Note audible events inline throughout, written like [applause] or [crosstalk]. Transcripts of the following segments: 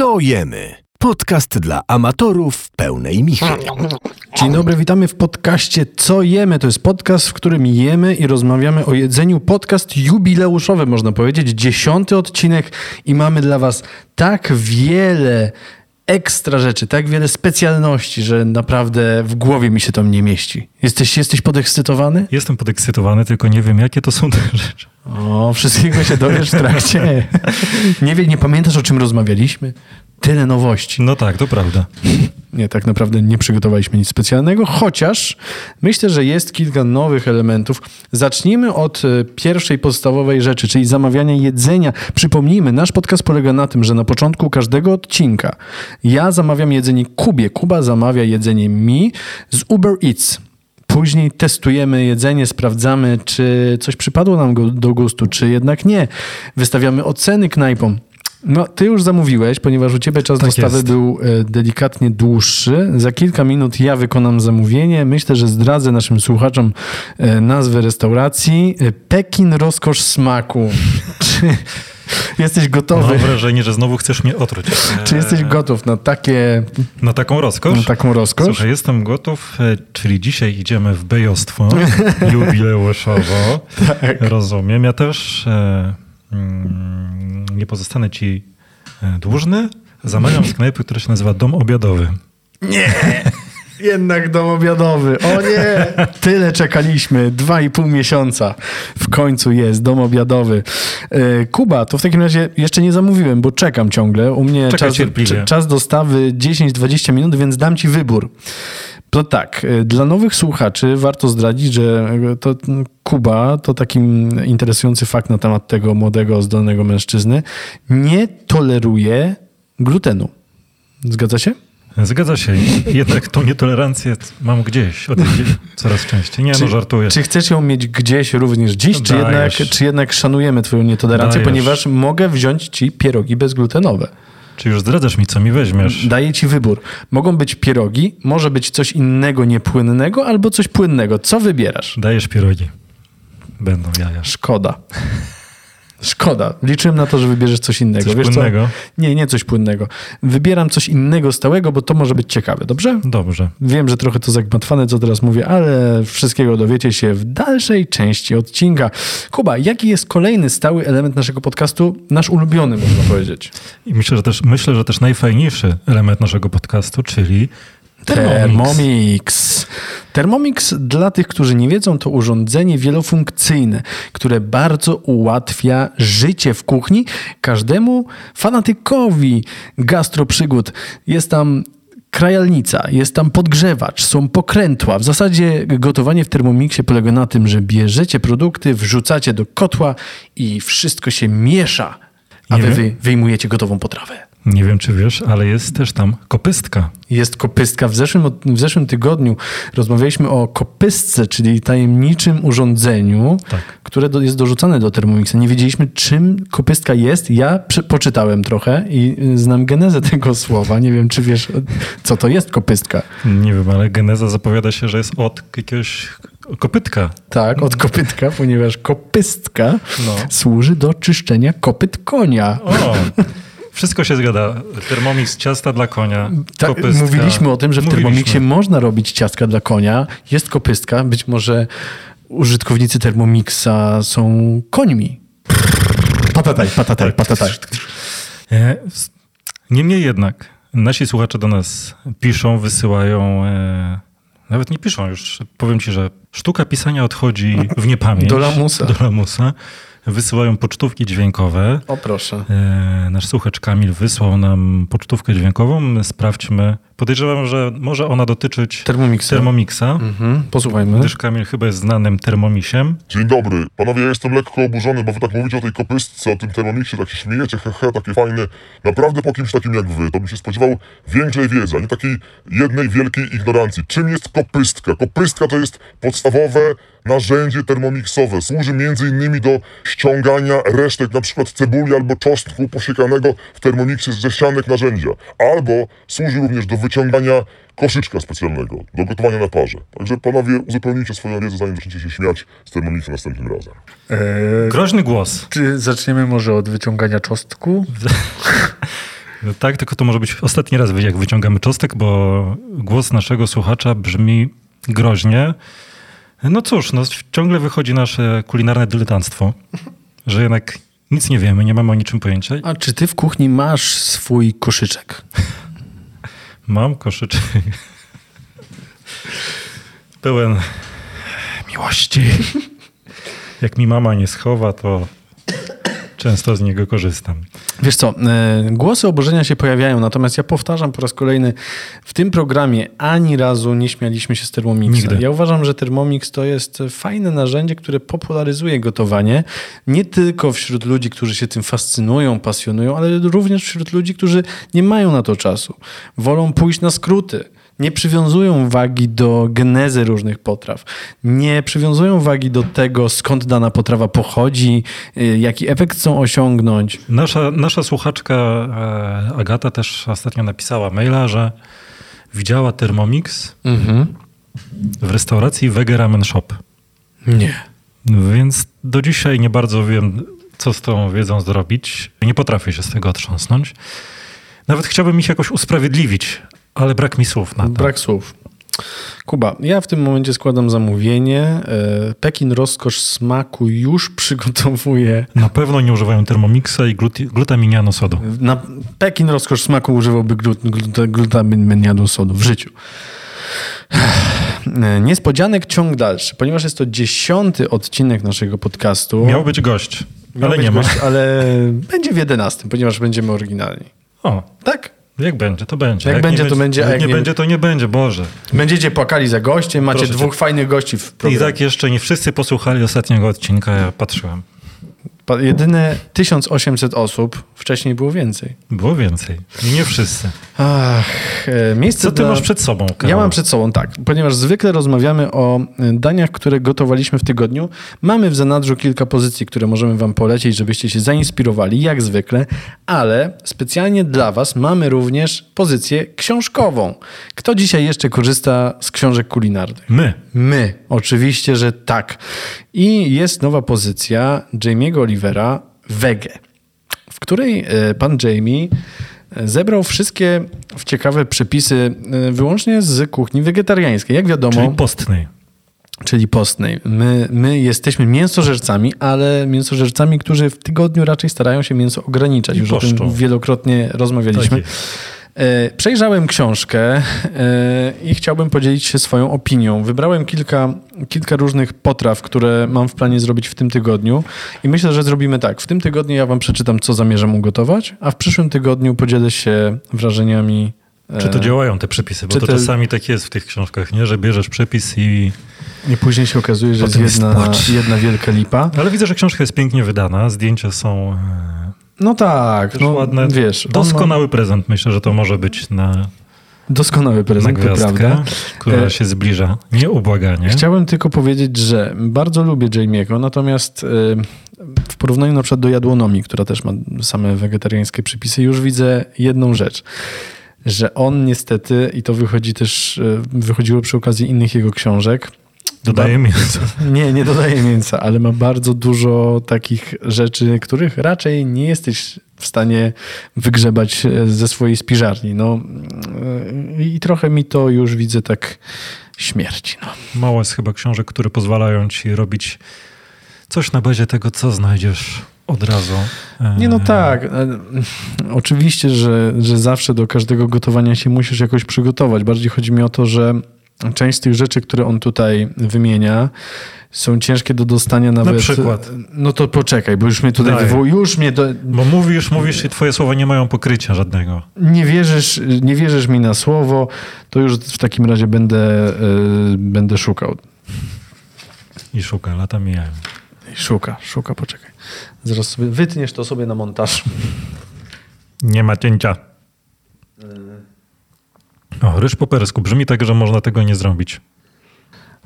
Co jemy? Podcast dla amatorów pełnej michy. Dzień dobry, witamy w podcaście Co jemy? To jest podcast, w którym jemy i rozmawiamy o jedzeniu. Podcast jubileuszowy, można powiedzieć, dziesiąty odcinek i mamy dla Was tak wiele ekstra rzeczy, tak wiele specjalności, że naprawdę w głowie mi się to nie mieści. Jesteś, jesteś podekscytowany? Jestem podekscytowany, tylko nie wiem, jakie to są te [laughs] rzeczy. O, wszystkiego się dowiesz w trakcie. Nie wiem, nie pamiętasz, o czym rozmawialiśmy? Tyle nowości. No tak, to prawda. [laughs] Nie, tak naprawdę nie przygotowaliśmy nic specjalnego, chociaż myślę, że jest kilka nowych elementów. Zacznijmy od e, pierwszej podstawowej rzeczy, czyli zamawiania jedzenia. Przypomnijmy, nasz podcast polega na tym, że na początku każdego odcinka ja zamawiam jedzenie Kubie, Kuba zamawia jedzenie mi z Uber Eats. Później testujemy jedzenie, sprawdzamy, czy coś przypadło nam do gustu, czy jednak nie. Wystawiamy oceny knajpom. No, ty już zamówiłeś, ponieważ u ciebie czas Tak dostawy jest. był e, delikatnie dłuższy. Za kilka minut ja wykonam zamówienie. Myślę, że zdradzę naszym słuchaczom e, nazwę restauracji. E, Pekin Rozkosz Smaku. [laughs] Czy jesteś gotowy? Mam wrażenie, że znowu chcesz mnie otruć. [laughs] Czy jesteś gotów na, takie, Na taką rozkosz? na taką rozkosz? Słuchaj, jestem gotów, czyli dzisiaj idziemy w bejostwo [laughs] jubileuszowo. Tak. Rozumiem. Ja też e, nie pozostanę ci e, dłużny. Zamawiam z knajpy, która się nazywa Dom Obiadowy. Nie! Jednak dom obiadowy. O nie! [laughs] Tyle czekaliśmy. Dwa i pół miesiąca. W końcu jest dom obiadowy. E, Kuba, to w takim razie jeszcze nie zamówiłem, bo czekam ciągle. U mnie czas, czas dostawy 10-20 minut, więc dam ci wybór. To tak, e, dla nowych słuchaczy warto zdradzić, że e, to mm, Kuba to taki mm, interesujący fakt na temat tego młodego, zdolnego mężczyzny. Nie toleruje glutenu. Zgadza się? Zgadza się. Jednak tą nietolerancję mam gdzieś od coraz częściej. Nie, no żartuję. Czy chcesz ją mieć gdzieś również dziś, czy jednak, czy jednak szanujemy twoją nietolerancję, Dajesz. ponieważ mogę wziąć ci pierogi bezglutenowe. Czy już zdradzasz mi, co mi weźmiesz? Daję ci wybór. Mogą być pierogi, może być coś innego niepłynnego albo coś płynnego. Co wybierasz? Dajesz pierogi. Będą jaja. Szkoda. Szkoda. Liczyłem na to, że wybierzesz coś innego. Coś Wiesz co? płynnego? Nie, nie coś płynnego. Wybieram coś innego stałego, bo to może być ciekawe, dobrze? Dobrze. Wiem, że trochę to zagmatwane, co teraz mówię, ale wszystkiego dowiecie się w dalszej części odcinka. Kuba, jaki jest kolejny stały element naszego podcastu? Nasz ulubiony, można powiedzieć. I myślę, że też, myślę, że też najfajniejszy element naszego podcastu, czyli Thermomix. Thermomix. Dla tych, którzy nie wiedzą, to urządzenie wielofunkcyjne, które bardzo ułatwia życie w kuchni każdemu fanatykowi gastroprzygód. Jest tam krajalnica, jest tam podgrzewacz, są pokrętła. W zasadzie gotowanie w Thermomixie polega na tym, że bierzecie produkty, wrzucacie do kotła i wszystko się miesza, a wy wyjmujecie gotową potrawę. Nie wiem, czy wiesz, ale jest też tam kopystka. Jest kopystka. W zeszłym, w zeszłym tygodniu rozmawialiśmy o kopystce, czyli tajemniczym urządzeniu, Tak. które do, jest dorzucane do Thermomixa. Nie wiedzieliśmy, czym kopystka jest. Ja przy, poczytałem trochę i y, znam genezę [laughs] tego słowa. Nie wiem, czy wiesz, co to jest kopystka. Nie wiem, ale geneza zapowiada się, że jest od jakiegoś kopytka. Tak, od kopytka, ponieważ kopystka No. służy do czyszczenia kopyt konia. O! [laughs] Wszystko się zgada. Termomix ciasta dla konia. Tak, kopystka. mówiliśmy o tym, że w Mówiliśmy. Thermomixie można robić ciastka dla konia. Jest kopystka. Być może użytkownicy Thermomixa są końmi. Patataj, patataj, patataj. E, Niemniej jednak, nasi słuchacze do nas piszą, wysyłają, e, nawet nie piszą już, powiem ci, że sztuka pisania odchodzi w niepamięć. Do lamusa. Do lamusa. Wysyłają pocztówki dźwiękowe. O proszę. E, Nasz słuchacz Kamil wysłał nam pocztówkę dźwiękową. Sprawdźmy. Podejrzewam, że może ona dotyczyć Thermomixa. Thermomixa, Mhm, posłuchajmy. gdyż Kamil chyba jest znanym termomisiem. Dzień dobry. Panowie, ja jestem lekko oburzony, bo wy tak mówicie o tej kopystce, o tym termomiksie, tak się śmiejecie, hehe, takie fajne. Naprawdę po kimś takim jak wy, to bym się spodziewał większej wiedzy, a nie takiej jednej wielkiej ignorancji. Czym jest kopystka? Kopystka to jest podstawowe narzędzie termomiksowe. Służy między innymi do ściągania resztek, na przykład cebuli albo czosnku posiekanego w termomiksie ze ścianek narzędzia. Albo służy również do wyciągania koszyczka specjalnego, do gotowania na parze. Także panowie uzupełnijcie swoją wiedzę, zanim zaczniecie się śmiać z termomiksem następnym razem. Groźny głos. Czy zaczniemy może od wyciągania czosnku? [laughs] Tak, tylko to może być ostatni raz, jak wyciągamy czostek, bo głos naszego słuchacza brzmi groźnie. No cóż, no, ciągle wychodzi nasze kulinarne dyletanstwo, że jednak nic nie wiemy, nie mamy o niczym pojęcia. A czy ty w kuchni masz swój koszyczek? Mam koszyczek pełen miłości. Jak mi mama nie schowa, to często z niego korzystam. Wiesz co, e, głosy oburzenia się pojawiają, natomiast ja powtarzam po raz kolejny, w tym programie ani razu nie śmialiśmy się z Thermomixa. Nigdy. Ja uważam, że Thermomix to jest fajne narzędzie, które popularyzuje gotowanie, nie tylko wśród ludzi, którzy się tym fascynują, pasjonują, ale również wśród ludzi, którzy nie mają na to czasu. Wolą pójść na skróty. Nie przywiązują wagi do genezy różnych potraw. Nie przywiązują wagi do tego, skąd dana potrawa pochodzi, y, jaki efekt chcą osiągnąć. Nasza, nasza słuchaczka e, Agata też ostatnio napisała maila, że widziała Thermomix w restauracji Wege Ramen Shop. Nie. Więc do dzisiaj nie bardzo wiem, co z tą wiedzą zrobić. Nie potrafię się z tego otrząsnąć. Nawet chciałbym ich jakoś usprawiedliwić, ale brak mi słów na to. Brak słów. Kuba, ja w tym momencie składam zamówienie. E, Pekin Rozkosz Smaku już [laughs] przygotowuje. Na pewno nie używają Thermomixa i gluti- glutaminianu sodu. Na Pekin Rozkosz Smaku używałby glut, glut, glutaminianu sodu w życiu. E, Niespodzianek ciąg dalszy, ponieważ jest to dziesiąty odcinek naszego podcastu. Miał być gość, Miał ale być nie ma. gość, Ale będzie w jedenastym, ponieważ będziemy oryginalni. O, Tak? Jak będzie, to będzie. Jak nie będzie, to będzie, a Jak jak nie, nie- będzie, to nie będzie, Boże. Będziecie płakali za gościem, macie Proszę cię. dwóch fajnych gości w I programie. tak jeszcze nie wszyscy posłuchali ostatniego odcinka, ja patrzyłem. Jedyne 1800 osób, wcześniej było więcej. Było więcej. Nie wszyscy. Ach, e, miejsce Co ty dla... masz przed sobą, Karol? Ja mam przed sobą, tak, ponieważ zwykle rozmawiamy o e, daniach, które gotowaliśmy w tygodniu. Mamy w zanadrzu kilka pozycji, które możemy wam polecić, żebyście się zainspirowali, jak zwykle, ale specjalnie dla was mamy również pozycję książkową. Kto dzisiaj jeszcze korzysta z książek kulinarnych? My. My, oczywiście, że tak. I jest nowa pozycja Jamie'ego Olivera, Wege, w której e, pan Jamie e, zebrał wszystkie ciekawe przepisy e, wyłącznie z kuchni wegetariańskiej. Jak wiadomo, Czyli czyli, postnej. postnej. My, my jesteśmy mięsożercami, ale mięsożercami, którzy w tygodniu raczej starają się mięso ograniczać. I Już o tym wielokrotnie rozmawialiśmy. Tak Przejrzałem książkę e, i chciałbym podzielić się swoją opinią. Wybrałem kilka, kilka różnych potraw, które mam w planie zrobić w tym tygodniu i myślę, że zrobimy tak. W tym tygodniu ja wam przeczytam, co zamierzam ugotować, a w przyszłym tygodniu podzielę się wrażeniami. e, Czy to działają te przepisy? Bo to te- czasami tak jest w tych książkach, nie? Że bierzesz przepis i... I później się okazuje, że jest Potem jest jedna, płacz. jedna wielka lipa. Ale widzę, że książka jest pięknie wydana, zdjęcia są e, No tak, też no, ładne. wiesz. on ma Doskonały prezent, myślę, że to może być na, Doskonały na prezent, to gwiazdkę, prawda. która E, się zbliża. Nieubłaganie. Chciałem tylko powiedzieć, że bardzo lubię Jamie'ego, natomiast y, w porównaniu na przykład do Jadłonomii, która też ma same wegetariańskie przepisy, już widzę jedną rzecz, że on niestety, i to wychodzi też, y, wychodziło przy okazji innych jego książek, Dodaję ba- mięso. [laughs] nie, nie dodaje mięsa, ale ma bardzo dużo takich rzeczy, których raczej nie jesteś w stanie wygrzebać e, ze swojej spiżarni. No, y, I trochę mi to już widzę tak śmierci. No. Mało jest chyba książek, które pozwalają ci robić coś na bazie tego, co znajdziesz od razu. E, Nie, no tak. E, [laughs] Oczywiście, że, że zawsze do każdego gotowania się musisz jakoś przygotować. Bardziej chodzi mi o to, że część z tych rzeczy, które on tutaj wymienia, są ciężkie do dostania nawet. przykład? No to poczekaj, bo już mnie tutaj Daj. wywołuje. Już mnie do... Bo mówisz, mówisz i twoje słowa nie mają pokrycia żadnego. nie, wierzysz, nie wierzysz mi na słowo, to już w takim razie będę, e, będę szukał. I szuka, lata mijają. Szuka, szuka, poczekaj. Zaraz sobie wytniesz to sobie na montaż. Nie ma cięcia. O, ryż po persku. Brzmi tak, że można tego nie zrobić.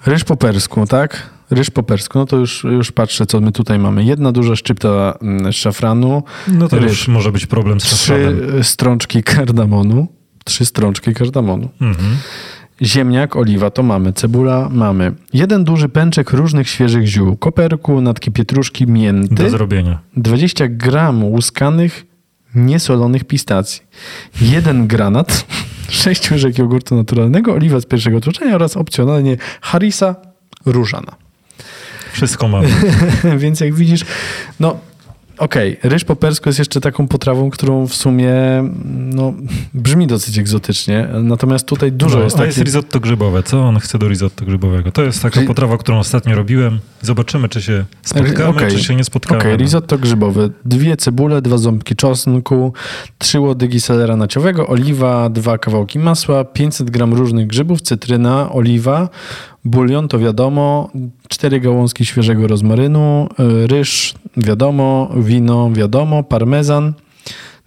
Ryż po persku, tak? Ryż po persku. No to już, już patrzę, co my tutaj mamy. Jedna duża szczypta mm, szafranu, No to Ryż. już może być problem z trzy szafranem. strączki kardamonu, trzy strączki kardamonu. Mhm. Ziemniak, oliwa, to mamy. Cebula, mamy. Jeden duży pęczek różnych świeżych ziół. Koperku, natki pietruszki, mięty. Do zrobienia. 20 gram łuskanych niesolonych pistacji, jeden granat, [laughs] sześć łyżek jogurtu naturalnego, oliwa z pierwszego tłuczenia oraz opcjonalnie harisa różana. Wszystko mamy. [laughs] Więc jak widzisz, no okej, ryż po persku jest jeszcze taką potrawą, którą w sumie no, brzmi dosyć egzotycznie, natomiast tutaj dużo No, jest a jest takich... risotto grzybowe. Co on chce do risotto grzybowego? To jest taka potrawa, którą ostatnio robiłem. Zobaczymy, czy się spotkamy, Okej. czy się nie spotkamy. Okej, No. risotto grzybowe. Dwie cebule, dwa ząbki czosnku, trzy łodygi selera naciowego, oliwa, dwa kawałki masła, 500 gram różnych grzybów, cytryna, oliwa, bulion, to wiadomo, cztery gałązki świeżego rozmarynu, y, ryż, wiadomo, wino, wiadomo, parmezan,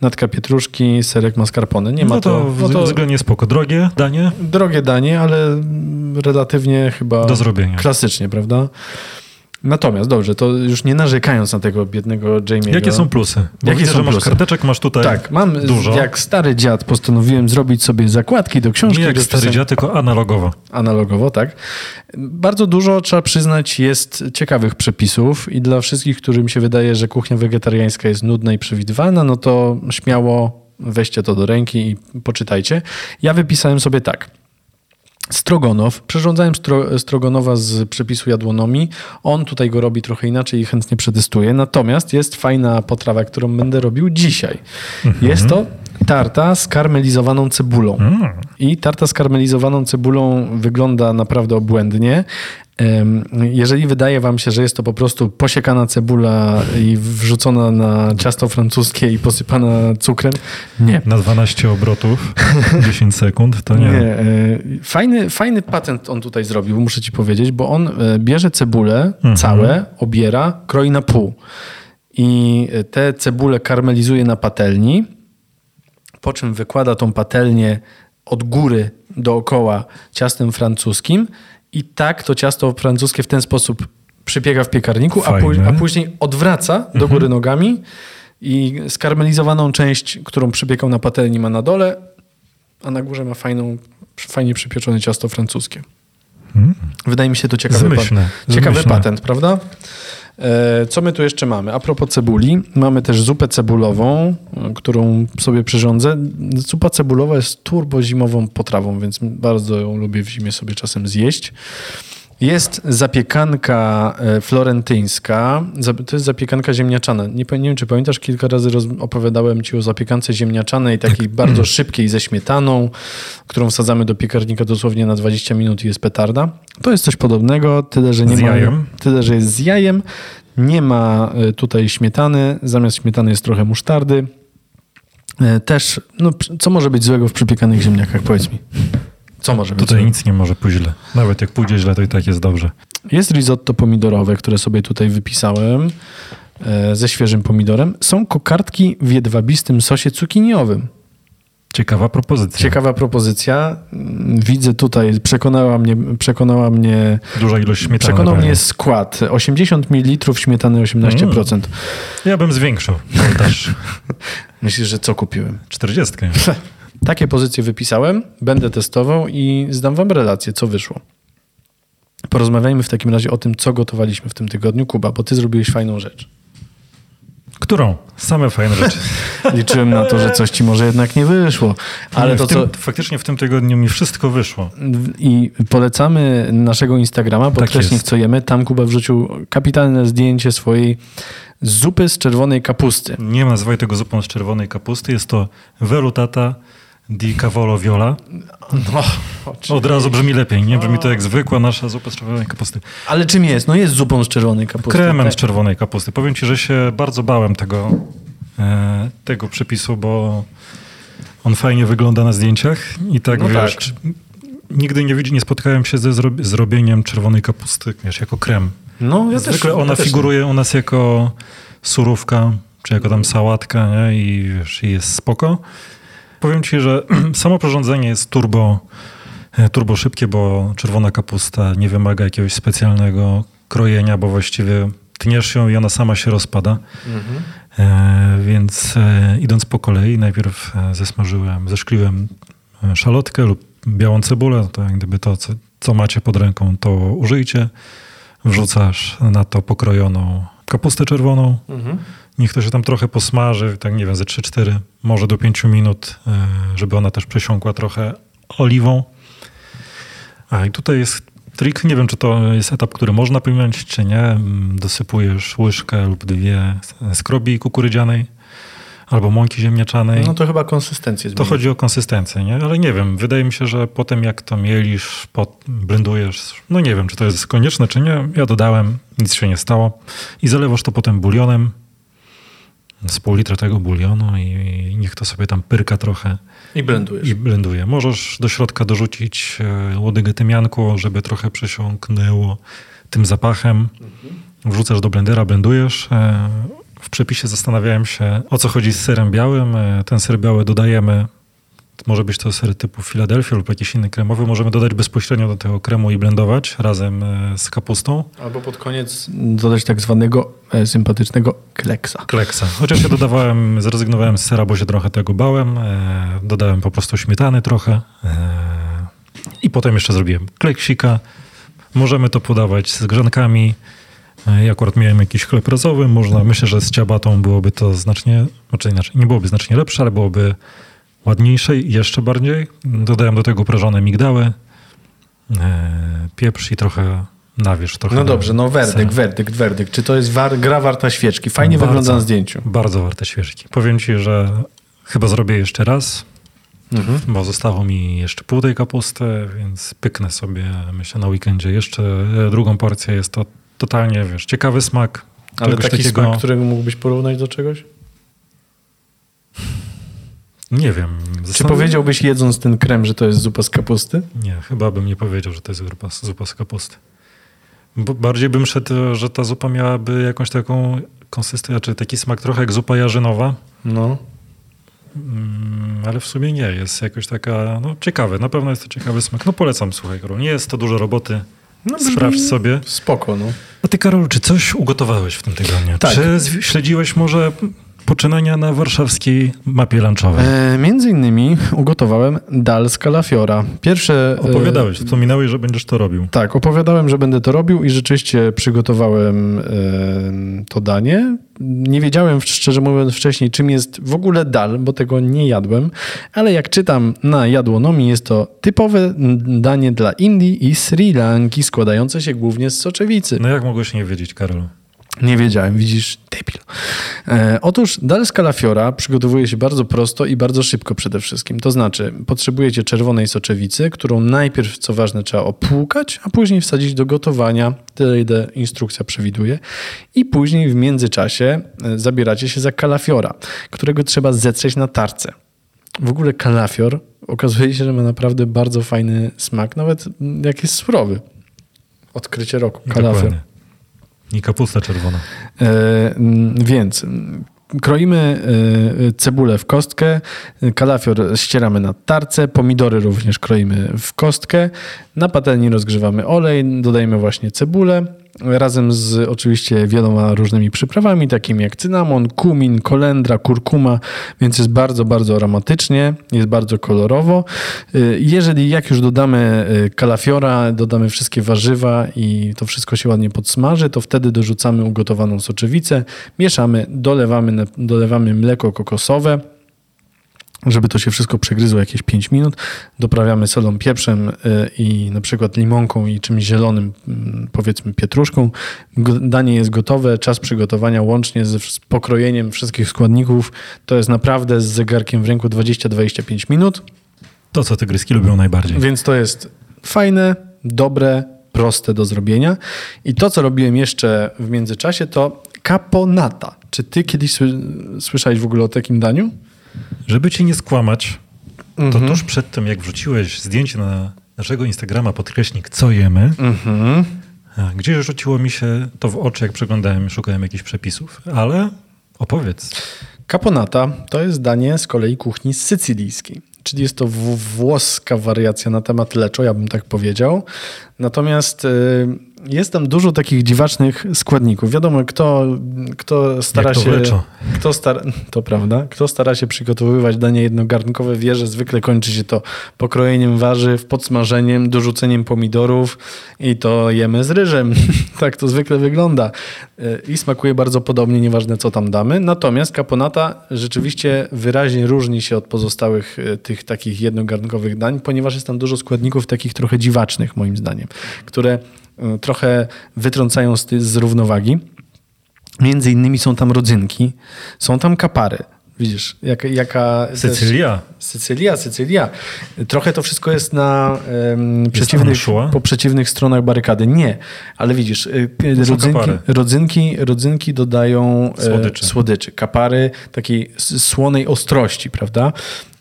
natka pietruszki, serek mascarpone. Nie ma No to, no to względnie spoko. Drogie danie drogie danie, ale relatywnie chyba do zrobienia. klasycznie, prawda? Natomiast dobrze, to już nie narzekając na tego biednego Jamie'ego. Jakie są plusy? Bo Jakie widzę, są że masz plusy? karteczek, masz tutaj Tak, mam dużo. jak stary dziad postanowiłem zrobić sobie zakładki do książki. Nie jak do stary dziad, tylko analogowo. Analogowo, tak. Bardzo dużo, trzeba przyznać, jest ciekawych przepisów i dla wszystkich, którym się wydaje, że kuchnia wegetariańska jest nudna i przewidywalna, no to śmiało weźcie to do ręki i poczytajcie. Ja wypisałem sobie tak. Strogonow. Przyrządzałem stro, Strogonowa z przepisu jadłonomii. On tutaj go robi trochę inaczej i chętnie przetestuję. Natomiast jest fajna potrawa, którą będę robił dzisiaj. Jest to tarta z karmelizowaną cebulą. I tarta z karmelizowaną cebulą wygląda naprawdę obłędnie. Jeżeli wydaje wam się, że jest to po prostu posiekana cebula i wrzucona na ciasto francuskie i posypana cukrem, nie. Na 12 obrotów, [laughs] 10 sekund, to nie. Nie. e, Fajny, fajny patent on tutaj zrobił, muszę ci powiedzieć, bo on e, bierze cebulę całe, obiera, kroi na pół. I e, te cebule karmelizuje na patelni, po czym wykłada tą patelnię od góry dookoła ciastem francuskim i tak to ciasto francuskie w ten sposób przypiega w piekarniku, a, a później odwraca do góry nogami i skarmelizowaną część, którą przypiekał na patelni ma na dole, a na górze ma fajną, fajnie przypieczone ciasto francuskie. Wydaje mi się to ciekawy, Zmyślne, pa- ciekawy patent, prawda? E, Co my tu jeszcze mamy? A propos cebuli, mamy też zupę cebulową, e, którą sobie przyrządzę. Zupa cebulowa jest turbozimową potrawą, więc bardzo ją lubię w zimie sobie czasem zjeść. Jest zapiekanka e, florentyńska. To jest zapiekanka ziemniaczana. Nie, nie wiem, czy pamiętasz, kilka razy opowiadałem ci o zapiekance ziemniaczanej, takiej bardzo szybkiej ze śmietaną, którą wsadzamy do piekarnika dosłownie na 20 minut i jest petarda. To jest coś podobnego, tyle, że nie Z ma, jajem? Tyle, że jest z jajem. Nie ma e, tutaj śmietany. Zamiast śmietany jest trochę musztardy. E, Też, no, co może być złego w przypiekanych ziemniakach? Powiedz mi. Co może być Tutaj nic nie może pójść źle. Nawet jak pójdzie źle, to i tak jest dobrze. Jest risotto pomidorowe, które sobie tutaj wypisałem e, ze świeżym pomidorem. Są kokardki w jedwabistym sosie cukiniowym. Ciekawa propozycja. Ciekawa propozycja. Mm, Widzę tutaj, przekonała mnie, przekonała mnie Duża ilość śmietany. przekonał pewnie. mnie skład. 80 ml śmietany 18%. Ja bym zwiększył woltaż. [laughs] Myślisz, że co kupiłem? 40. [laughs] Takie pozycje wypisałem, będę testował i zdam wam relację, co wyszło. Porozmawiajmy w takim razie o tym, co gotowaliśmy w tym tygodniu. Kuba, bo ty zrobiłeś fajną rzecz. Którą? Same fajne rzeczy. [laughs] Liczyłem na to, że coś ci może jednak nie wyszło. Ale w to, tym, co... Faktycznie w tym tygodniu mi wszystko wyszło. I polecamy naszego Instagrama, podkreśnik jest. co jemy. Tam Kuba wrzucił kapitalne zdjęcie swojej zupy z czerwonej kapusty. Nie nazywaj tego zupą z czerwonej kapusty. Jest to velutata di cavolo viola. No, Od razu brzmi lepiej. Nie brzmi to jak zwykła nasza zupa z czerwonej kapusty. ale czym jest? No jest zupą z czerwonej kapusty. Kremem Tak. z czerwonej kapusty. Powiem ci, że się bardzo bałem tego, e, tego przepisu, bo on fajnie wygląda na zdjęciach i tak No wiesz, tak. nigdy nie, widzi- nie spotkałem się ze zro, zrobieniem czerwonej kapusty, wiesz, jako krem. No, ja Zwykle też, ona ja też. figuruje u nas jako surówka, czy jako tam sałatka, nie? I wiesz, i jest spoko. Powiem ci, że [clears throat] samo przyrządzenie jest turbo, e, turbo szybkie, bo czerwona kapusta nie wymaga jakiegoś specjalnego krojenia, bo właściwie tniesz ją i ona sama się rozpada. Mhm. E, więc e, idąc po kolei, najpierw e, zesmażyłem, zeszkliłem e, szalotkę lub białą cebulę, to jak gdyby to, co, co macie pod ręką, to użyjcie. Wrzucasz na to pokrojoną kapustę czerwoną, Mhm. Niech to się tam trochę posmaży, tak nie wiem, ze 3-4, może do 5 minut, e, żeby ona też przesiąkła trochę oliwą. A i tutaj jest trik, nie wiem, czy to jest etap, który można pominąć, czy nie. Mm, Dosypujesz łyżkę lub dwie skrobi kukurydzianej albo mąki ziemniaczanej. No to chyba konsystencję To zmieni. chodzi o konsystencję, nie? Ale nie wiem, wydaje mi się, że potem jak to mielisz, pot, blendujesz, no nie wiem, czy to jest konieczne, czy nie. Ja dodałem, nic się nie stało. I zalewasz to potem bulionem, z pół litra tego bulionu i, niech to sobie tam pyrka trochę I blendujesz. i blenduje. Możesz do środka dorzucić e, łodygę tymianku, żeby trochę przesiąknęło tym zapachem. Wrzucasz do blendera, blendujesz. E, W przepisie zastanawiałem się, o co chodzi z serem białym. E, Ten ser biały dodajemy, może być to ser typu Philadelphia lub jakiś inny kremowy. Możemy dodać bezpośrednio do tego kremu i blendować razem e, z kapustą. Albo pod koniec dodać tak zwanego e, sympatycznego kleksa. Kleksa. Chociaż ja dodawałem, zrezygnowałem z sera, bo się trochę tego bałem. E, dodałem po prostu śmietany trochę. E, I potem jeszcze zrobiłem kleksika. Możemy to podawać z grzankami. Ja akurat miałem jakiś chleb razowy. Można, myślę, że z ciabatą byłoby to znacznie, znaczy inaczej, nie byłoby znacznie lepsze, ale byłoby ładniejsze i jeszcze bardziej. Dodałem do tego prażone migdały, e, pieprz i trochę nawierz. Trochę No dobrze, no werdykt, werdykt, werdykt. Czy to jest war, gra warta świeczki? Fajnie Bardzo. wygląda na zdjęciu. Bardzo warte świeżki. Powiem ci, że chyba zrobię jeszcze raz, Mhm. bo zostało mi jeszcze pół tej kapusty, więc pyknę sobie, myślę, na weekendzie jeszcze e, drugą porcję. Jest to totalnie, wiesz, ciekawy smak. Ale taki takiego, smak, którego mógłbyś porównać do czegoś? Nie wiem. Czy zastan- powiedziałbyś jedząc ten krem, że to jest zupa z kapusty? Nie, chyba bym nie powiedział, że to jest zupa, zupa z kapusty. Bo bardziej bym szedł, że ta zupa miałaby jakąś taką konsystencję, czy taki smak trochę jak zupa jarzynowa. No. Mm, ale w sumie nie, jest jakoś taka, no ciekawe, na pewno jest to ciekawy smak. No polecam, słuchaj Karol, nie jest to dużo roboty, No, sprawdź sobie. Spoko, no. A ty Karol, czy coś ugotowałeś w tym tygodniu? Tak. Czy śledziłeś może poczynania na warszawskiej mapie lunchowej? E, między innymi ugotowałem dal z kalafiora. Pierwsze... e, Opowiadałeś, wspominałeś, że będziesz to robił. Tak, opowiadałem, że będę to robił i rzeczywiście przygotowałem e, to danie. Nie wiedziałem, szczerze mówiąc, wcześniej, czym jest w ogóle dal, bo tego nie jadłem, ale jak czytam na jadłonomii, jest to typowe danie dla Indii i Sri Lanki, składające się głównie z soczewicy. No jak mogłeś nie wiedzieć, Karol? Nie wiedziałem, widzisz, debil. E, otóż dal z kalafiora przygotowuje się bardzo prosto i bardzo szybko przede wszystkim. To znaczy, potrzebujecie czerwonej soczewicy, którą najpierw, co ważne, trzeba opłukać, a później wsadzić do gotowania, tyle ile instrukcja przewiduje. I później w międzyczasie e, zabieracie się za kalafiora, którego trzeba zetrzeć na tarce. W ogóle kalafior okazuje się, że ma naprawdę bardzo fajny smak, nawet mm, jak jest surowy. Odkrycie roku. Kalafior. Dokładnie. I kapusta czerwona. E, Więc kroimy e, cebulę w kostkę, kalafior ścieramy na tarce, pomidory również kroimy w kostkę. Na patelni rozgrzewamy olej, dodajemy właśnie cebulę. Razem z oczywiście wieloma różnymi przyprawami, takimi jak cynamon, kumin, kolendra, kurkuma, więc jest bardzo, bardzo aromatycznie, jest bardzo kolorowo. Y, Jeżeli jak już dodamy y, kalafiora, dodamy wszystkie warzywa i to wszystko się ładnie podsmaży, to wtedy dorzucamy ugotowaną soczewicę, mieszamy, dolewamy, dolewamy mleko kokosowe, żeby to się wszystko przegryzło jakieś 5 minut. Doprawiamy solą, pieprzem y, i na przykład limonką i czymś zielonym, mm, powiedzmy pietruszką. Danie jest gotowe. Czas przygotowania łącznie z pokrojeniem wszystkich składników to jest naprawdę z zegarkiem w ręku 20-25 minut. To, co tygryski lubią najbardziej. Więc to jest fajne, dobre, proste do zrobienia. I to, co robiłem jeszcze w międzyczasie, to caponata. Czy ty kiedyś sły- słyszałeś w ogóle o takim daniu? Żeby ci nie skłamać, to Mhm. tuż przed tym, jak wrzuciłeś zdjęcie na naszego Instagrama, podkreśnik, co jemy, Mhm. a, gdzieś rzuciło mi się to w oczy, jak przeglądałem, szukałem jakichś przepisów. Ale opowiedz. Caponata to jest danie z kolei kuchni sycylijskiej, czyli jest to włoska wariacja na temat leczo, ja bym tak powiedział. Natomiast y, jest tam dużo takich dziwacznych składników. Wiadomo, kto, kto stara Jak to się. Kto stara, [laughs] to prawda. Kto stara się przygotowywać danie jednogarnkowe, wie, że zwykle kończy się to pokrojeniem warzyw, podsmażeniem, dorzuceniem pomidorów i to jemy z ryżem. [laughs] tak to zwykle wygląda. Y, I smakuje bardzo podobnie, nieważne co tam damy. Natomiast kaponata rzeczywiście wyraźnie różni się od pozostałych y, tych takich jednogarnkowych dań, ponieważ jest tam dużo składników takich trochę dziwacznych, moim zdaniem, które trochę wytrącają z, z równowagi. Między innymi są tam rodzynki, są tam kapary. Widzisz, jak, jaka... też- Sycylia. Sycylia, Sycylia. Trochę to wszystko jest na em, przeciwnych, po przeciwnych stronach barykady. Nie, ale widzisz, y, rodzynki, rodzynki, rodzynki dodają e, Słodyczy. słodyczy, kapary takiej słonej ostrości, prawda?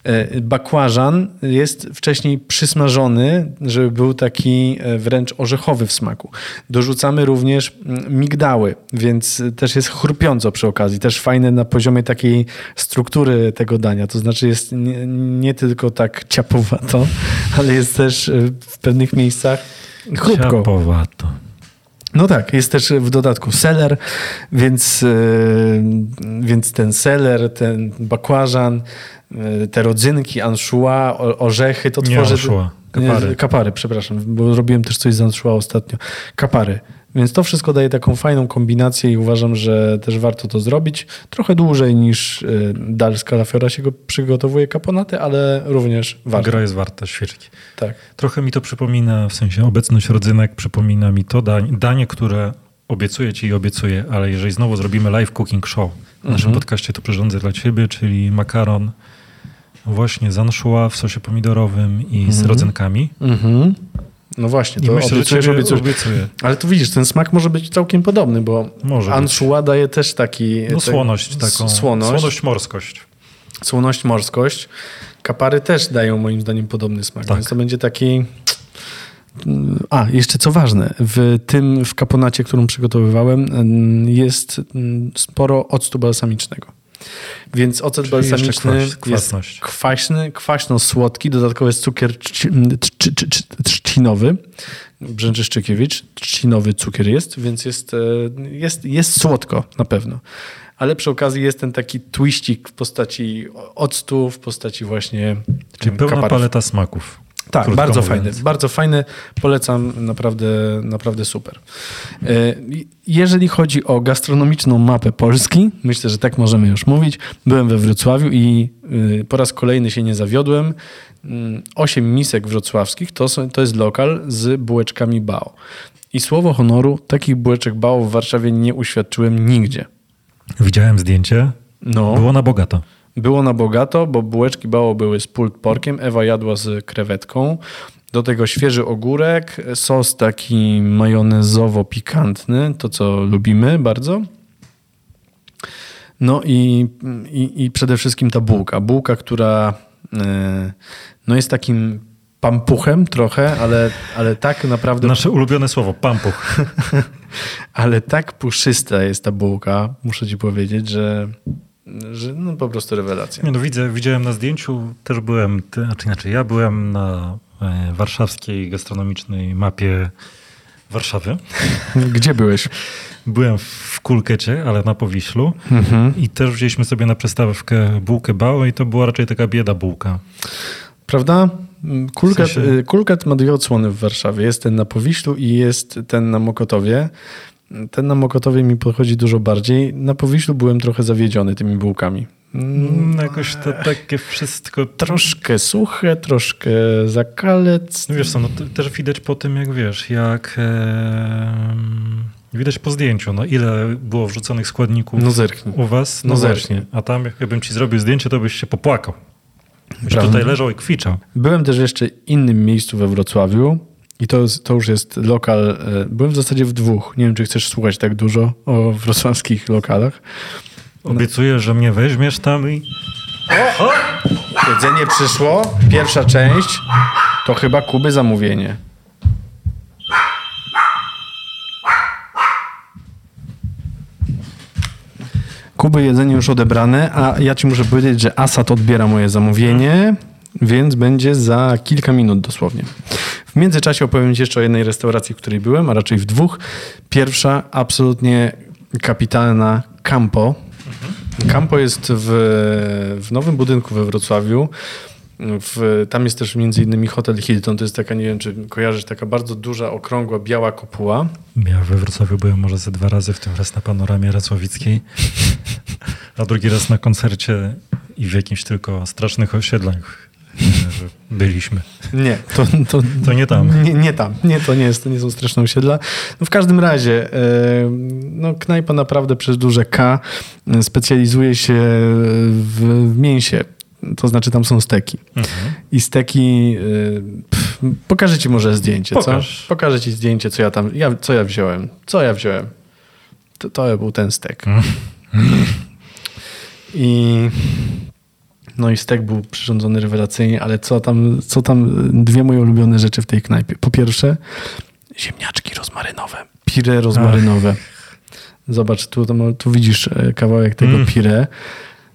E, Bakłażan jest wcześniej przysmażony, żeby był taki e, wręcz orzechowy w smaku. Dorzucamy również mm, migdały, więc też jest chrupiąco przy okazji. Też fajne na poziomie takiej struktury tego dania. To znaczy jest nie, nie tylko tak ciapowato, [laughs] ale jest też e, w pewnych miejscach chrupko. Ciapowato. No tak, jest też w dodatku seler, więc, więc ten seler, ten bakłażan, te rodzynki, o- orzechy, to Nie tworzy... anchois, kapary. Nie, kapary, przepraszam, bo robiłem też coś z anchois ostatnio. Kapary. Więc to wszystko daje taką fajną kombinację i uważam, że też warto to zrobić. Trochę dłużej niż yy, Dal z Calafiora się go przygotowuje kaponaty, ale również warto. Gra jest warta ćwiczyć. Tak. Trochę mi to przypomina, w sensie obecność rodzynek przypomina mi to dań, danie, które obiecuję ci i obiecuję, ale jeżeli znowu zrobimy live cooking show w naszym podcaście, to przyrządzę dla ciebie, czyli makaron właśnie z anchois w sosie pomidorowym i z rodzynkami. Mhm. No właśnie, I to myślę, że obiecujesz, obiecujesz. obiecuję. Ale tu widzisz, ten smak może być całkiem podobny, bo Może być. daje też taki... No słoność taką. Słoność, Słoność, morskość. słoność, morskość. Kapary też dają moim zdaniem podobny smak, Tak. więc to będzie taki... A, jeszcze co ważne, w tym, w kaponacie, którą przygotowywałem, mm, jest mm, sporo octu balsamicznego. Więc ocet Czyli balsamiczny kwas- jest kwaśny, kwaśno-słodki, dodatkowo jest cukier trzci- trz- trz- trz- trzcinowy, brzęczyszczykiewicz, trzcinowy cukier jest, więc jest, e, jest, jest słodko na pewno. Ale przy okazji jest ten taki twiścik w postaci octu, w postaci właśnie Czyli pełna kaparów. paleta smaków. Tak, bardzo mówiąc. fajny, bardzo fajny, polecam, naprawdę, naprawdę super. E, Jeżeli chodzi o gastronomiczną mapę Polski, myślę, że tak możemy już mówić, byłem we Wrocławiu i y, po raz kolejny się nie zawiodłem. Mm, Osiem misek wrocławskich to, to jest lokal z bułeczkami bao. I słowo honoru, takich bułeczek bao w Warszawie nie uświadczyłem nigdzie. Widziałem zdjęcie. No. Było na bogato. Było na bogato, bo bułeczki bao były z pulled porkiem, Ewa jadła z krewetką. Do tego świeży ogórek, sos taki majonezowo-pikantny, to co lubimy bardzo. No i, i, i przede wszystkim ta bułka. Bułka, która e, no jest takim pampuchem trochę, ale, ale tak naprawdę Nasze ulubione słowo, pampuch. [laughs] ale tak puszysta jest ta bułka, muszę ci powiedzieć, że, że no po prostu rewelacja. Nie no, widzę, widziałem na zdjęciu, też byłem, ty, znaczy inaczej, ja byłem na e, warszawskiej gastronomicznej mapie Warszawy. [laughs] Gdzie byłeś? Byłem w Kulkecie, ale na Powiślu Mhm. i też wzięliśmy sobie na przystawkę bułkę bałę i to była raczej taka bieda bułka. Prawda? Kulkat, W sensie- y, Kulkat ma dwie odsłony w Warszawie. Jest ten na Powiślu i jest ten na Mokotowie. Ten na Mokotowie mi podchodzi dużo bardziej. Na Powiślu byłem trochę zawiedziony tymi bułkami. Mm, Mm, jakoś to takie wszystko... Troszkę suche, troszkę zakalec. No wiesz co, no też widać po tym, jak wiesz, jak... Widać po zdjęciu, no ile było wrzuconych składników No zerknij. u was. No zerknij. A tam, jakbym ci zrobił zdjęcie, to byś się popłakał. Byś Prawda. tutaj leżał i kwiczał. Byłem też w jeszcze innym miejscu we Wrocławiu i to, to już jest lokal. e, Byłem w zasadzie w dwóch. Nie wiem, czy chcesz słuchać tak dużo o wrocławskich lokalach. Obiecuję, że mnie weźmiesz tam i... Jedzenie przyszło. Pierwsza część to chyba Kuby zamówienie. Kuby jedzenie już odebrane, a ja ci muszę powiedzieć, że Asad odbiera moje zamówienie, więc będzie za kilka minut dosłownie. W międzyczasie opowiem Ci jeszcze o jednej restauracji, w której byłem, a raczej w dwóch. Pierwsza, absolutnie kapitalna, Campo. Campo jest w, w nowym budynku we Wrocławiu. W, tam jest też między innymi Hotel Hilton. To jest taka, nie wiem czy kojarzysz, taka bardzo duża, okrągła, biała kopuła. Ja we Wrocławiu byłem może ze dwa razy, w tym raz na panoramie Racławickiej, [laughs] a drugi raz na koncercie i w jakimś tylko strasznych osiedlach e, byliśmy. Nie, to, to, To nie tam. Nie, nie tam. Nie, to nie, jest, to nie są straszne osiedla. No w każdym razie, e, no knajpa naprawdę przez duże K e, specjalizuje się w, w mięsie. To znaczy tam są steki. Mhm. I steki... e, Pff, pokażę ci może zdjęcie, Pokaż. co? Pokażę ci zdjęcie, co ja tam... Ja, co ja wziąłem. Co ja wziąłem? To, to był ten stek. I... No i stek był przyrządzony rewelacyjnie, ale co tam, co tam, dwie moje ulubione rzeczy w tej knajpie. Po pierwsze, ziemniaczki rozmarynowe, pire rozmarynowe. Zobacz, tu, tu, widzisz e, kawałek tego Mm. pire.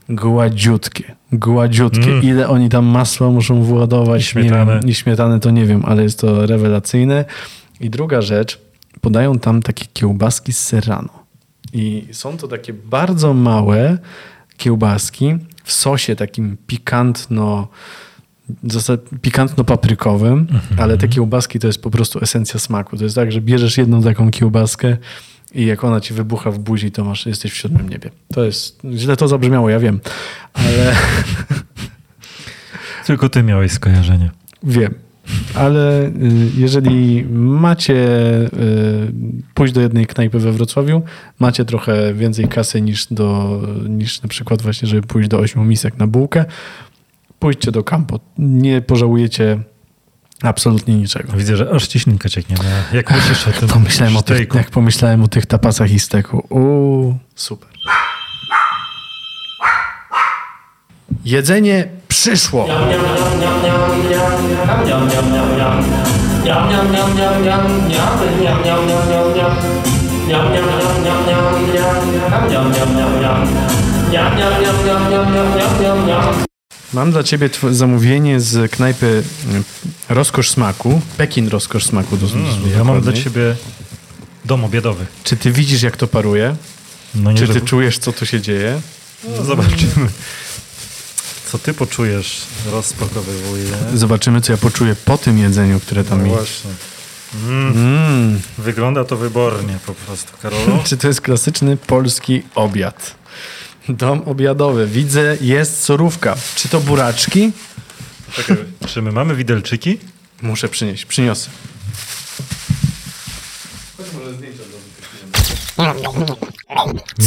Gładziutkie, gładziutkie. Mm. Ile oni tam masła muszą władować, I śmietany. wiem, i śmietany to nie wiem, ale jest to rewelacyjne. I druga rzecz, podają tam takie kiełbaski z serrano. I są to takie bardzo małe kiełbaski w sosie takim pikantno, pikantno-paprykowym, ale te kiełbaski to jest po prostu esencja smaku. To jest tak, że bierzesz jedną taką kiełbaskę i jak ona ci wybucha w buzi, to masz, jesteś w siódmym niebie. To jest, źle to zabrzmiało, ja wiem, ale Tylko ty miałeś skojarzenie. wiem. Ale y, jeżeli macie y, pójść do jednej knajpy we Wrocławiu, macie trochę więcej kasy niż, do, niż na przykład właśnie, żeby pójść do ośmiu misek na bułkę, pójdźcie do Campo. Nie pożałujecie absolutnie niczego. Widzę, że aż ciśninka cieknie. No, jak myślisz o tym [laughs] Pomyślałem o tych, jak pomyślałem o tych tapasach i steku. Uuu, super. Jedzenie przyszło. Mam dla ciebie zamówienie z knajpy mm, Rozkosz Smaku. Pekin Rozkosz Smaku. Do, Mm, ja mam dla ciebie dom obiadowy. Czy ty widzisz, jak to paruje? No nie, Czy ty czujesz, co tu się dzieje? no, zobaczymy. Co ty poczujesz, rozpakowywuję. Zobaczymy, co ja poczuję po tym jedzeniu, które tam No mi... właśnie. Mm, Mm. wygląda to wybornie po prostu, Karolu. [laughs] Czy to jest klasyczny polski obiad? Dom obiadowy. Widzę, jest surówka. Czy to buraczki? Czekaj, czy my mamy widelczyki? Muszę przynieść. Przyniosę.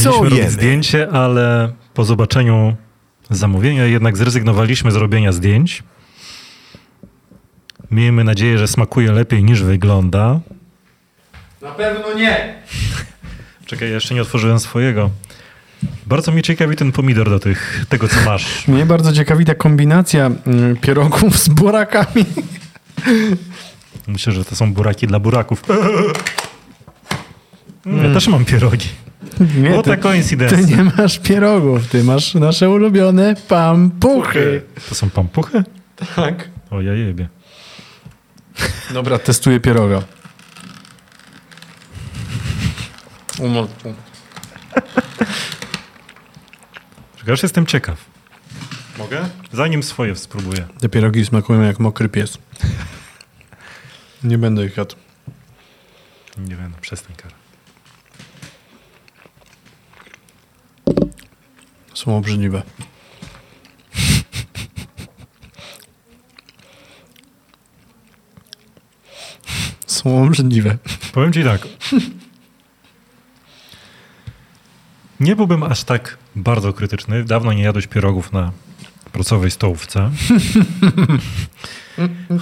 Co Mieliśmy jemy? zdjęcie, ale po zobaczeniu zamówienia jednak zrezygnowaliśmy z robienia zdjęć. Miejmy nadzieję, że smakuje lepiej niż wygląda. Na pewno nie. [laughs] Czekaj, ja jeszcze nie otworzyłem swojego. Bardzo mnie ciekawi ten pomidor do tych, tego, co masz. [laughs] Mnie bardzo ciekawi ta kombinacja mm, pierogów z burakami. Myślę, że to są buraki dla buraków. [laughs] Ja też mam pierogi. Nie, O, ta ty, koincydencja. ty nie masz pierogów, ty masz nasze ulubione pampuchy. To są pampuchy? Tak. O, ja jebie. Dobra, testuję pieroga. Umocku. Czekaj, aż jestem ciekaw. Mogę? Zanim swoje spróbuję. Te pierogi smakują jak mokry pies. Nie będę ich jadł. Nie wiem, no przestań, Karol. Są obrzydliwe. Są obrzydliwe. Powiem ci tak. Nie byłbym aż tak bardzo krytyczny. Dawno nie jadłeś pierogów na pracowej stołówce.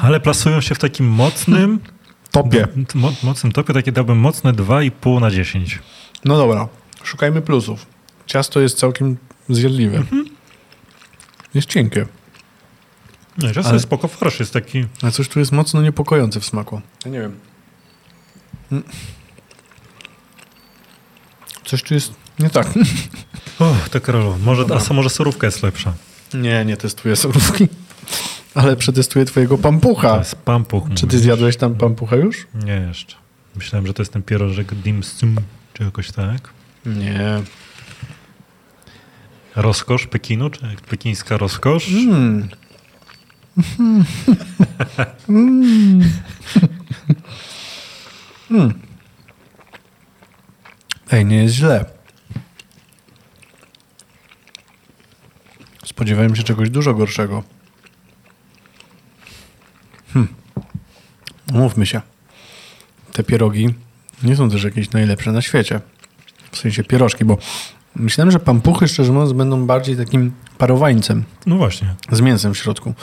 Ale plasują się w takim mocnym, Topie. mo, mocnym topie. Takie dałbym mocne 2,5 na 10. No dobra, szukajmy plusów. Ciasto jest całkiem zjadliwe. Jest cienkie. Nie, czasem Ale- Ale... spoko farsz jest taki... A coś tu jest mocno niepokojące w smaku. Ja nie wiem. Mm. Coś tu jest nie tak. O, to Karolu, może, a co, może surówka jest lepsza. Nie, nie testuję surówki. Ale przetestuję twojego To pampucha. jest pampuch. Czy ty zjadłeś tam pampucha już? Nie, jeszcze. Myślałem, że to jest ten pierożek dim sum, czy jakoś tak. Nie. Rozkosz Pekinu, czy pekińska rozkosz? Mm. Mm. Ej, nie jest źle. Spodziewałem się czegoś dużo gorszego. Hmm. Mówmy się. Te pierogi nie są też jakieś najlepsze na świecie. W sensie pierożki, bo myślałem, że pampuchy, szczerze mówiąc, będą bardziej takim parowańcem No właśnie. z mięsem w środku.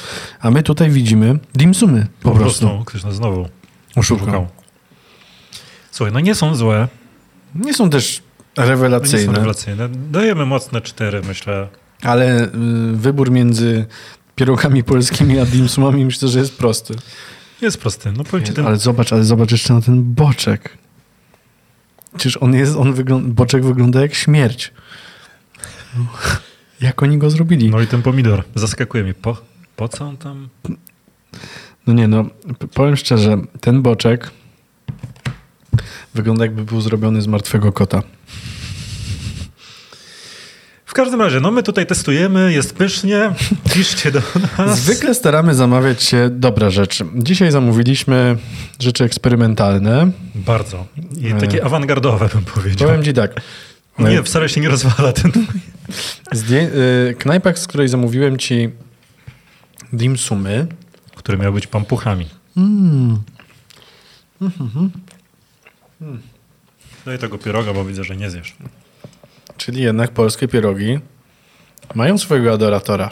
A my tutaj widzimy dimsumy po, Po, prostu. prostu. Ktoś nas znowu Oszukał. Słuchaj, no nie są złe. Nie są też No nie są rewelacyjne, rewelacyjne. Dajemy mocne cztery, myślę. ale y, wybór między pierogami polskimi a dimsumami myślę, że jest prosty. Jest prosty. No powiem ci, ten Ale zobacz, ale zobacz jeszcze na ten boczek. Przecież on jest, on wygląda, boczek wygląda jak śmierć. No, Jak oni go zrobili? No i ten pomidor. Zaskakuje mnie. Po, po co on tam? No nie, no powiem szczerze, ten boczek wygląda jakby był zrobiony z martwego kota. W każdym razie, no my tutaj testujemy, jest pysznie. [laughs] Piszcie do nas. Zwykle staramy zamawiać się dobre rzeczy. Dzisiaj zamówiliśmy rzeczy eksperymentalne. Bardzo. I takie awangardowe bym powiedział. Powiem ci tak. [laughs] Nie, wcale się nie rozwala ten. Zdję- knajpa, z której zamówiłem ci dimsumy, Który miał być pampuchami. Daj tego pieroga, bo widzę, że nie zjesz. Czyli jednak polskie pierogi, mają swojego adoratora.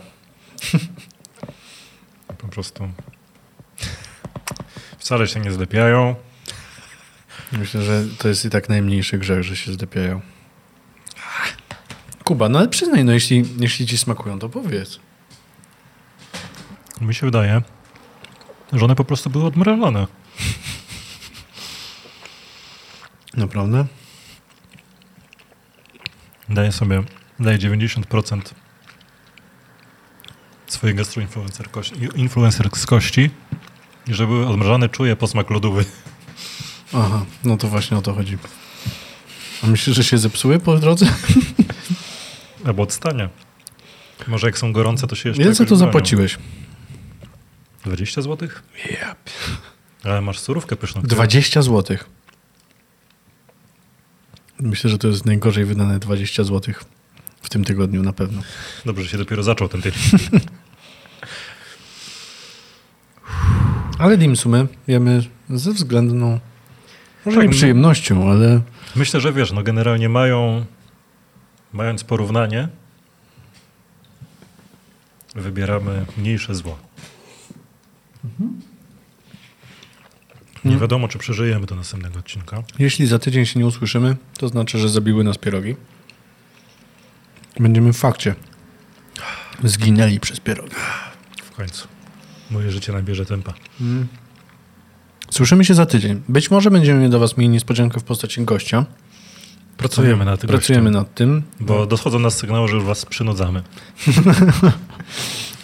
Po prostu. Wcale się nie zlepiają. Myślę, że to jest i tak najmniejszy grzech, że się zlepiają. Kuba, no ale przyznaj, no jeśli, jeśli ci smakują, to powiedz. Mi się wydaje, że one po prostu były odmrażane. Naprawdę? Daję sobie, daję 90% swojej gastroinfluencerskości i że były odmrażane, czuję posmak lodówy. Aha, no to właśnie o to chodzi. A myślisz, że się zepsuły po drodze? [laughs] Albo odstania. Może jak są gorące, to się jeszcze Ile za to bronią. zapłaciłeś? 20 zł? Ale masz surówkę pyszną. 20 zł. Myślę, że to jest najgorzej wydane 20 zł w tym tygodniu na pewno. Dobrze, że się dopiero zaczął ten tydzień. [laughs] Ale dimsumy jemy ze względną, może Tak, nie no. przyjemnością, ale Myślę, że wiesz, no generalnie mają, mając porównanie, wybieramy mniejsze zło. Nie wiadomo, czy przeżyjemy do następnego odcinka. jeśli za tydzień się nie usłyszymy, to znaczy, że zabiły nas pierogi. Będziemy w fakcie. Zginęli przez pierogi. W końcu. Moje życie nabierze tempa. Słyszymy się za tydzień. Być może będziemy do Was mieli niespodziankę w postaci gościa. Pracujemy nad tym. Pracujemy nad tym. Bo dochodzą nas sygnały, że już was przynudzamy. [laughs]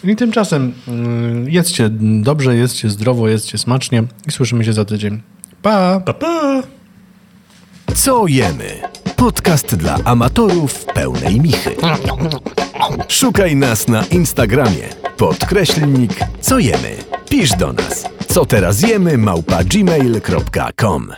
I tymczasem mm, jedzcie dobrze, jedzcie zdrowo, jedzcie smacznie i słyszymy się za tydzień. Pa! Pa, pa! Co jemy? Podcast dla amatorów pełnej michy. Szukaj nas na Instagramie. Podkreślnik co jemy. Pisz do nas. Co teraz jemy małpa gmail.com